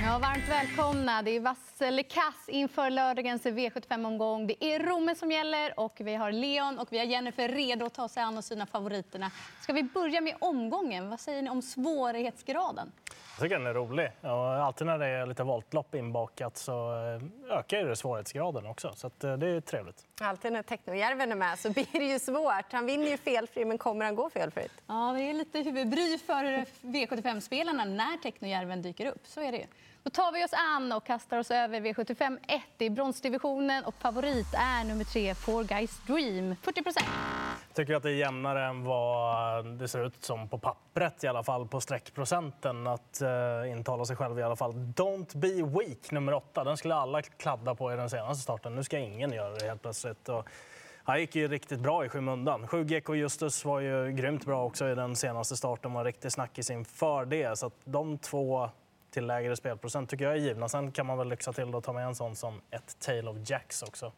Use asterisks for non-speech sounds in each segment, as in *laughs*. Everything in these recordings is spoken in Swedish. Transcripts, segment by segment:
Ja, varmt välkomna. Det är vassel kass inför lördagens V75-omgång. Det är Romme som gäller och vi har Leon och vi har Jennifer redo att ta sig an och sina favoriterna. Ska vi börja med omgången? Vad säger ni om svårighetsgraden? Jag tycker den är rolig. Och alltid när det är lite voltlopp inbakat så eh, ökar det svårighetsgraden också. Så eh, det är trevligt. Alltid när Technojärven är med så *laughs* blir det ju svårt. Han vinner ju felfri, men kommer han gå felfritt? Ja, det är lite huvudbry för V75-spelarna när Technojärven dyker upp. Så är det ju. Då tar vi oss an och kastar oss över V75 1 i bronsdivisionen. Och favorit är nummer tre, Four Guys Dream, 40 procent tycker att det är jämnare än vad det ser ut som på pappret, i alla fall på streckprocenten. Att uh, intala sig själv i alla fall. Don't be weak, nummer åtta. Den skulle alla kladda på i den senaste starten. Nu ska ingen göra det helt plötsligt. Och han gick ju riktigt bra i skymundan. 7 GK Justus var ju grymt bra också i den senaste starten. Var riktigt snackis inför det. Så att de två till lägre spelprocent tycker jag är givna. Sen kan man väl lyxa till och ta med en sån som ett Tale of Jacks också.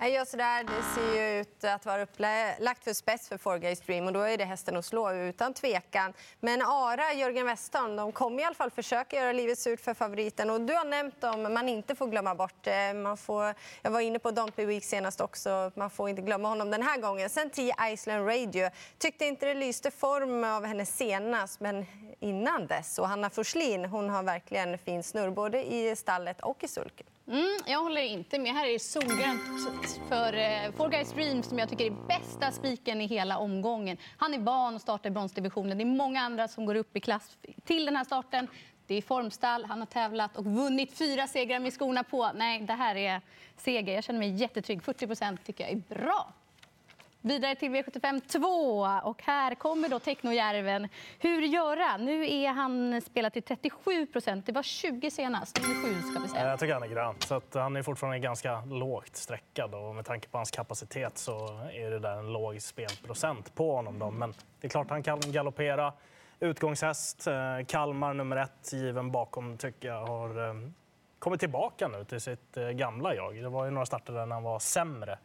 Ja, sådär. Det ser ju ut att vara upplagt för spets för Four Guys Dream och då är det hästen att slå utan tvekan. Men Ara, Jörgen Westholm, de kommer i alla fall försöka göra livet surt för favoriten. Och du har nämnt dem, man inte får glömma bort. Eh, man får, jag var inne på Don't Week senast också, man får inte glömma honom den här gången. Sen 10 Iceland Radio. Tyckte inte det lyste form av henne senast, men innan dess. Och Hanna Forslin, hon har verkligen fin snurr både i stallet och i sulken. Mm, jag håller inte med. Här är det solgrönt för eh, Four Guys Dream som jag tycker är bästa spiken i hela omgången. Han är van att starta i bronsdivisionen. Det är många andra som går upp i klass till den här starten. Det är formstall, han har tävlat och vunnit fyra segrar med skorna på. Nej, det här är seger. Jag känner mig jättetrygg. 40% tycker jag är bra. Vidare till V75 2. Och här kommer då Technojärven. Hur göra? Nu är han spelat till 37 procent. Det var 20 senast. 7 ska vi säga. Jag tycker han är grön. Så att han är fortfarande ganska lågt streckad. Och med tanke på hans kapacitet så är det där en låg spelprocent på honom. Då. Men det är klart han kan galoppera. Utgångshäst, eh, Kalmar nummer ett, given bakom, tycker jag har eh, kommit tillbaka nu till sitt eh, gamla jag. Det var ju några starter där när han var sämre.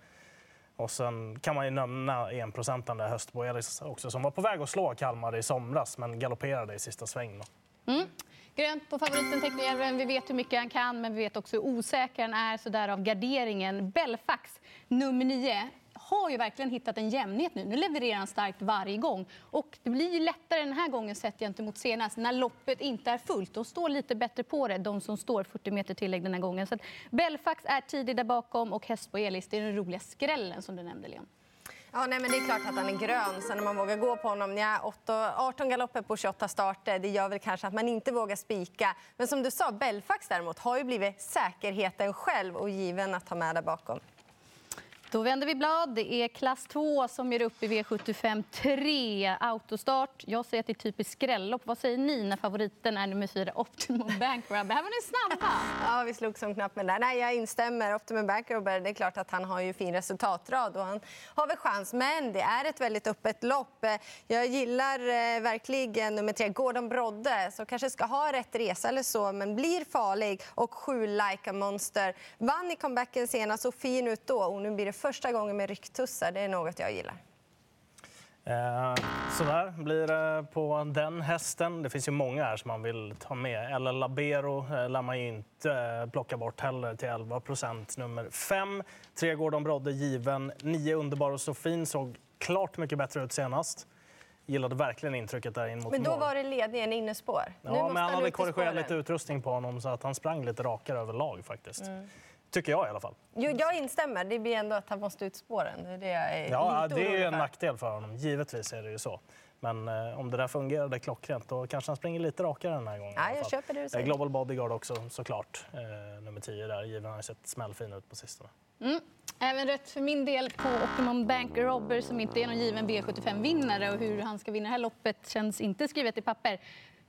Och sen kan man ju nämna enprocentaren där Höstbo-Elis också som var på väg att slå Kalmar i somras men galopperade i sista sväng. Mm. Grönt på favoriten Teknojärven. Vi vet hur mycket han kan, men vi vet också hur osäker han är. Så därav garderingen. Belfax, nummer nio har ju verkligen hittat en jämnhet nu. Nu levererar han starkt varje gång. Och det blir ju lättare den här gången sett gentemot senast när loppet inte är fullt. De står lite bättre på det, de som står 40 meter tillägg den här gången. Så Belfax är tidig där bakom och häst på Elis, det är den roliga skrällen som du nämnde, Leon. Ja, nej, men det är klart att han är grön. Sen när man vågar gå på honom, ja, 18 galopper på 28 starter, det gör väl kanske att man inte vågar spika. Men som du sa, Belfax däremot har ju blivit säkerheten själv och given att ha med där bakom. Då vänder vi blad. Det är klass 2 som gör upp i V75 3. Autostart. Jag säger att det är typiskt skrällopp. Vad säger ni när favoriten är nummer 4, Optimum *laughs* Bankrub? Här var ni snabba. Ja, vi slog som knappen där. Nej, jag instämmer. Optimum Bankrubber, det är klart att han har ju fin resultatrad och han har väl chans. Men det är ett väldigt öppet lopp. Jag gillar eh, verkligen nummer 3, Gordon Brodde, som kanske ska ha rätt resa eller så, men blir farlig. Och 7, Like a Monster. Vann i comebacken senast, så fin ut då. Och nu blir det första gången med rycktussar. Det är något jag gillar. Eh, så där blir det på den hästen. Det finns ju många här som man vill ta med. Eller Labero eh, lär man ju inte eh, plocka bort heller till 11 procent. Nummer 5, tre Gordon Brodde given. 9 Underbar och Sofin såg klart mycket bättre ut senast. Gillade verkligen intrycket där in mot Men då mål. var det ledningen innespår. Ja, men han hade korrigerat lite utrustning på honom så att han sprang lite rakare överlag faktiskt. Mm. Tycker jag i alla fall. Jo, jag instämmer. Det blir ändå att han måste ut spåren. Det är, det jag är ja, det är en nackdel för honom. Givetvis är det ju så. Men eh, om det där fungerade klockrent då kanske han springer lite rakare den här gången. Ja, jag köper det du säger. Global Bodyguard också såklart. Eh, nummer 10 där. Given har sett smällfin ut på sistone. Mm. Även rätt för min del på Optimum Bank Robber som inte är någon given V75-vinnare. Och hur han ska vinna det här loppet känns inte skrivet i papper.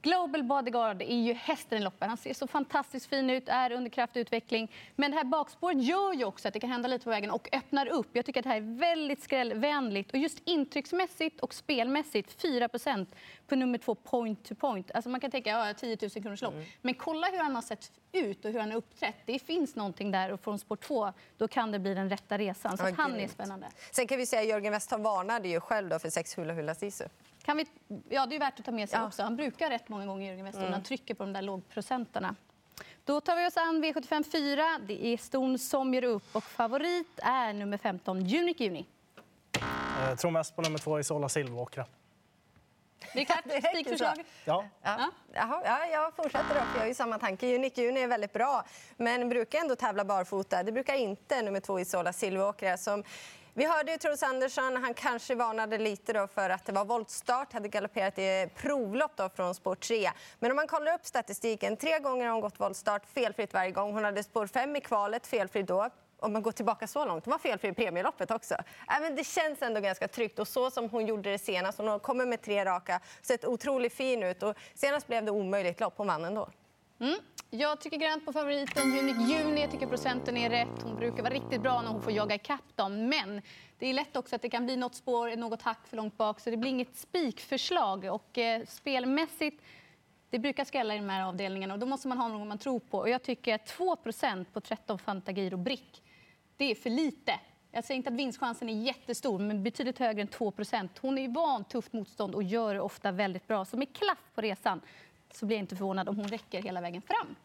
Global Bodyguard är ju hästen i loppen. Han ser så fantastiskt fin ut, är under kraftig utveckling. Men det här bakspåret gör ju också att det kan hända lite på vägen och öppnar upp. Jag tycker att det här är väldigt skrällvänligt. Och just intrycksmässigt och spelmässigt 4% på nummer två point to point. Alltså man kan tänka ja, 10 000 kronors lopp. Mm. Men kolla hur han har sett ut och hur han har uppträtt. Det finns någonting där och från spår 2 då kan det bli den rätta resan. Så ja, han är spännande. Sen kan vi säga Jörgen Westholm varnade ju själv då för sex Hula Hula Sisu. Kan vi, ja, det är värt att ta med sig ja. också. Han brukar rätt många gånger Jörgen Westholm mm. han trycker på de där lågprocenterna. Då tar vi oss an V75 4. Det är ston som gör upp och favorit är nummer 15, Unique Juni. Jag eh, tror mest på nummer två, Isola Silveråkra. Rickard, *laughs* spikförslag? Ja. Ja. Jaha, ja, jag fortsätter då, för jag har ju samma tanke. Unique Juni är väldigt bra, men brukar ändå tävla barfota. Det brukar inte nummer två Isola Silveråkra som vi hörde ju Troels Andersson, han kanske varnade lite då för att det var voltstart, hade galopperat i provlopp då från spår 3. Men om man kollar upp statistiken, tre gånger har hon gått voltstart, felfritt varje gång. Hon hade spår 5 i kvalet, felfritt då om man går tillbaka så långt, var felfri i premieloppet också. Äh, Även det känns ändå ganska tryggt och så som hon gjorde det senast, hon kommer med tre raka, sett otroligt fin ut och senast blev det omöjligt lopp, hon vann ändå. Mm. Jag tycker grönt på favoriten Unique Juni. Jag tycker procenten är rätt. Hon brukar vara riktigt bra när hon får jaga ikapp dem. Men det är lätt också att det kan bli något spår, något hack för långt bak. Så det blir inget spikförslag. Och eh, spelmässigt, det brukar skrälla i de här avdelningarna. Och då måste man ha någon man tror på. Och jag tycker att 2% på 13 Fantagiro Brick, det är för lite. Jag säger inte att vinstchansen är jättestor, men betydligt högre än 2% Hon är van tufft motstånd och gör det ofta väldigt bra. Så med klaff på resan så blir jag inte förvånad om hon räcker hela vägen fram.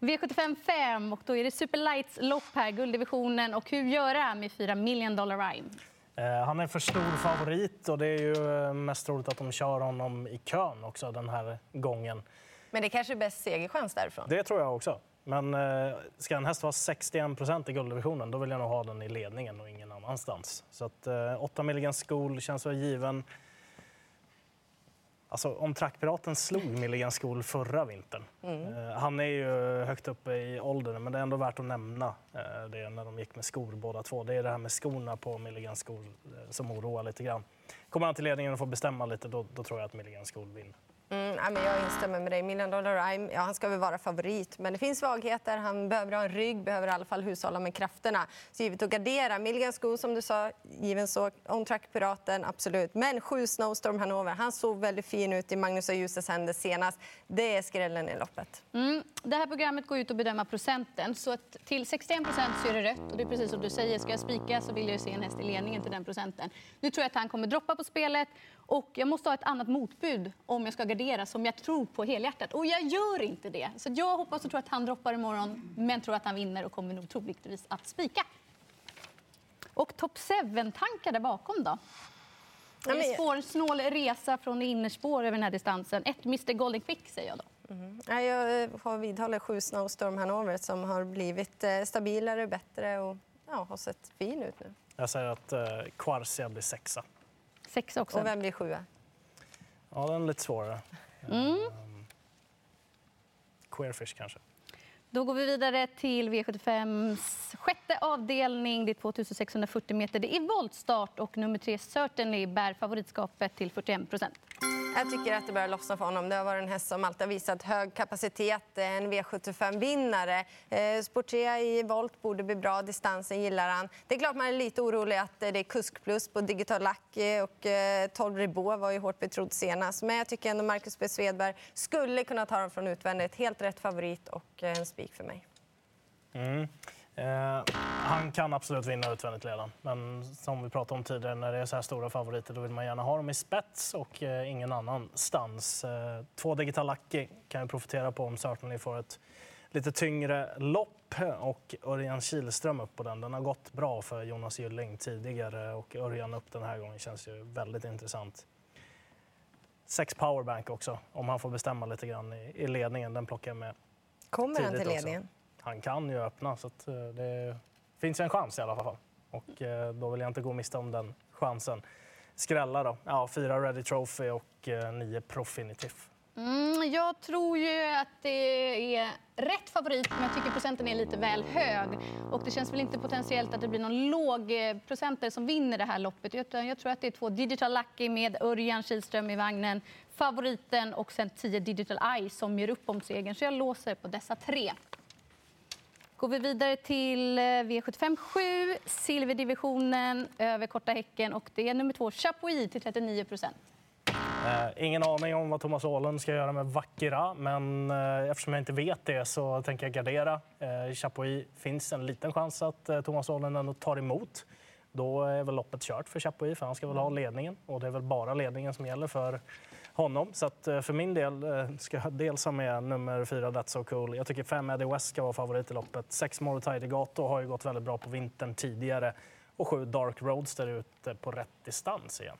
V75 5 och då är det Super Lights lopp här, gulddivisionen. Och hur gör det med 4 million dollar rhyme? Eh, han är för stor favorit och det är ju eh, mest troligt att de kör honom i kön också den här gången. Men det kanske är bäst segerchans därifrån? Det tror jag också. Men eh, ska en häst vara 61 procent i gulddivisionen då vill jag nog ha den i ledningen och ingen annanstans. Så att 8 Milligan School känns väl given. Alltså, om trackpiraten slog Milligan School förra vintern. Mm. Eh, han är ju högt uppe i åldern, men det är ändå värt att nämna eh, det när de gick med skor båda två. Det är det här med skorna på Milligan School eh, som oroar lite grann. Kommer han till ledningen och får bestämma lite, då, då tror jag att Milligan School vinner. Mm, ja, men jag instämmer med dig. Million Dollar Rhyme, ja, han ska väl vara favorit. Men det finns svagheter. Han behöver ha en rygg, behöver i alla fall hushålla med krafterna. Så givet att gardera. Milligan Sko, som du sa, given så. On Track Piraten, absolut. Men sju Snowstorm Hanover. Han såg väldigt fin ut i Magnus och Ljuses händer senast. Det är skrällen i loppet. Mm. Det här programmet går ut att bedöma procenten. Så att till 61 procent så är det rött. Och det är precis som du säger, ska jag spika så vill jag se en häst i ledningen till den procenten. Nu tror jag att han kommer droppa på spelet. Och jag måste ha ett annat motbud om jag ska gardera som jag tror på helhjärtat. Och jag gör inte det. Så jag hoppas och tror att han droppar imorgon, men tror att han vinner och kommer nog troligtvis att spika. Och top 7-tankar där bakom då? Det är spår, snål resa från innerspår över den här distansen. Ett Mr Golden Quick säger jag då. Mm. Jag eh, har vidhåller sju Snowstorm Hanover som har blivit eh, stabilare, bättre och ja, har sett fin ut nu. Jag säger att eh, Quarcia blir sexa. Sex också. Och vem blir sjua? Ja, den är lite svårare. Mm. Queerfish kanske. Då går vi vidare till V75 sjätte avdelning. Det är 2640 meter. Det är voltstart och nummer tre Certainly bär favoritskapet till 41 procent. Jag tycker att det börjar lossna för honom. Det har varit en häst som alltid har visat hög kapacitet. En V75-vinnare. Eh, sportrea Sport i volt borde bli bra. Distansen gillar han. Det är klart man är lite orolig att eh, det är kusk plus på Digital Lucky eh, och 12 Ribot var ju hårt betrodd senast. Men jag tycker ändå Marcus B. Svedberg skulle kunna ta dem från utvändigt. Helt rätt favorit och en spik för mig. Mm. Eh, han kan absolut vinna utvändigt ledan. Men som vi pratade om tidigare, när det är så här stora favoriter då vill man gärna ha dem i spets och eh, ingen annanstans. Eh, två Digital Lucky kan ju profitera på om Certainly får ett lite tyngre lopp och Örjan Kihlström upp på den. Den har gått bra för Jonas Gylling tidigare och Örjan upp den här gången känns ju väldigt intressant. Sex powerbank också, om han får bestämma lite grann i, i ledningen. Den plockar jag med Kommer han till ledningen? Också han kan ju öppna. Så eh, det finns en chans i alla fall. Och eh, då vill jag inte gå miste om den chansen. Skrälla då? Ja, fyra Ready Trophy och eh, nio Profinitiv. Mm, jag tror ju att det är rätt favorit, men jag tycker procenten är lite väl hög. Och det känns väl inte potentiellt att det blir någon låg procenter som vinner det här loppet. Utan jag tror att det är två Digital Lucky med Örjan Kihlström i vagnen, favoriten och sen 10 Digital Eye som gör upp om segern. Så jag låser på dessa tre går vi vidare till eh, V75 7, silverdivisionen över korta häcken. Och det är nummer två, Chapuis, till 39 procent. Eh, ingen aning om vad Thomas Åhlund ska göra med Vackera, men eh, eftersom jag inte vet det så tänker jag gardera. Eh, Chapuis finns en liten chans att eh, Thomas Åhlund ändå tar emot. Då är väl loppet kört för Chapuis, för han ska väl ha ledningen. Och det är väl bara ledningen som gäller för honom. Så att, eh, för min del eh, ska jag dels ha med nummer fyra, That's So Cool. Jag tycker fem Eddie West ska vara favorit i loppet. Sex Morotai Gato har ju gått väldigt bra på vintern tidigare. Och sju Dark Roadster ute på rätt distans igen.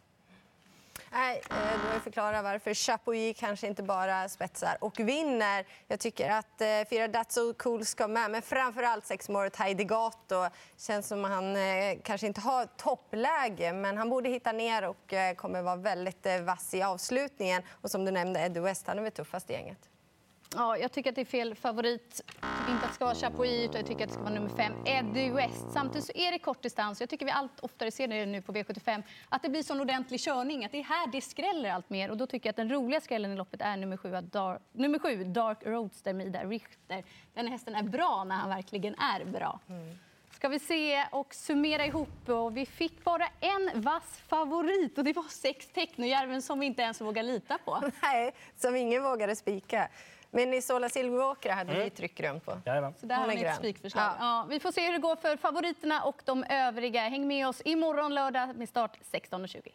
Nej, du då jag förklara varför Chapuis kanske inte bara spetsar och vinner. Jag tycker att eh, fyra Datso Cool ska med, men framför allt sex Morotai Gato. Känns som att han eh, kanske inte har toppläge, men han borde hitta ner och eh, kommer vara väldigt eh, vass i avslutningen. Och som du nämnde, Eddie West, han är väl tuffast i gänget. Ja, jag tycker att det är fel favorit. Jag tycker inte att det ska vara Chapuis, utan jag tycker att det ska vara nummer fem, Eddie West. Samtidigt så är det kort distans. Jag tycker vi allt oftare ser det nu på V75, att det blir sån ordentlig körning. Att det är här det skräller allt mer. Och då tycker jag att den roliga skrällen i loppet är nummer sju, Dark, nummer sju Dark Roadster med Ida Richter. Den hästen är bra när han verkligen är bra. Ska vi se och summera ihop. Och vi fick bara en vass favorit och det var sex Technojärven som vi inte ens vågar lita på. *laughs* Nej, som ingen vågade spika. Men Isola Silveråkra hade Mm. vi tryckgrönt på. Jajamän. Så där har ni ett spikförslag. Ja. Ja. vi får se hur det går för favoriterna och de övriga. Häng med oss imorgon lördag med start 16.20.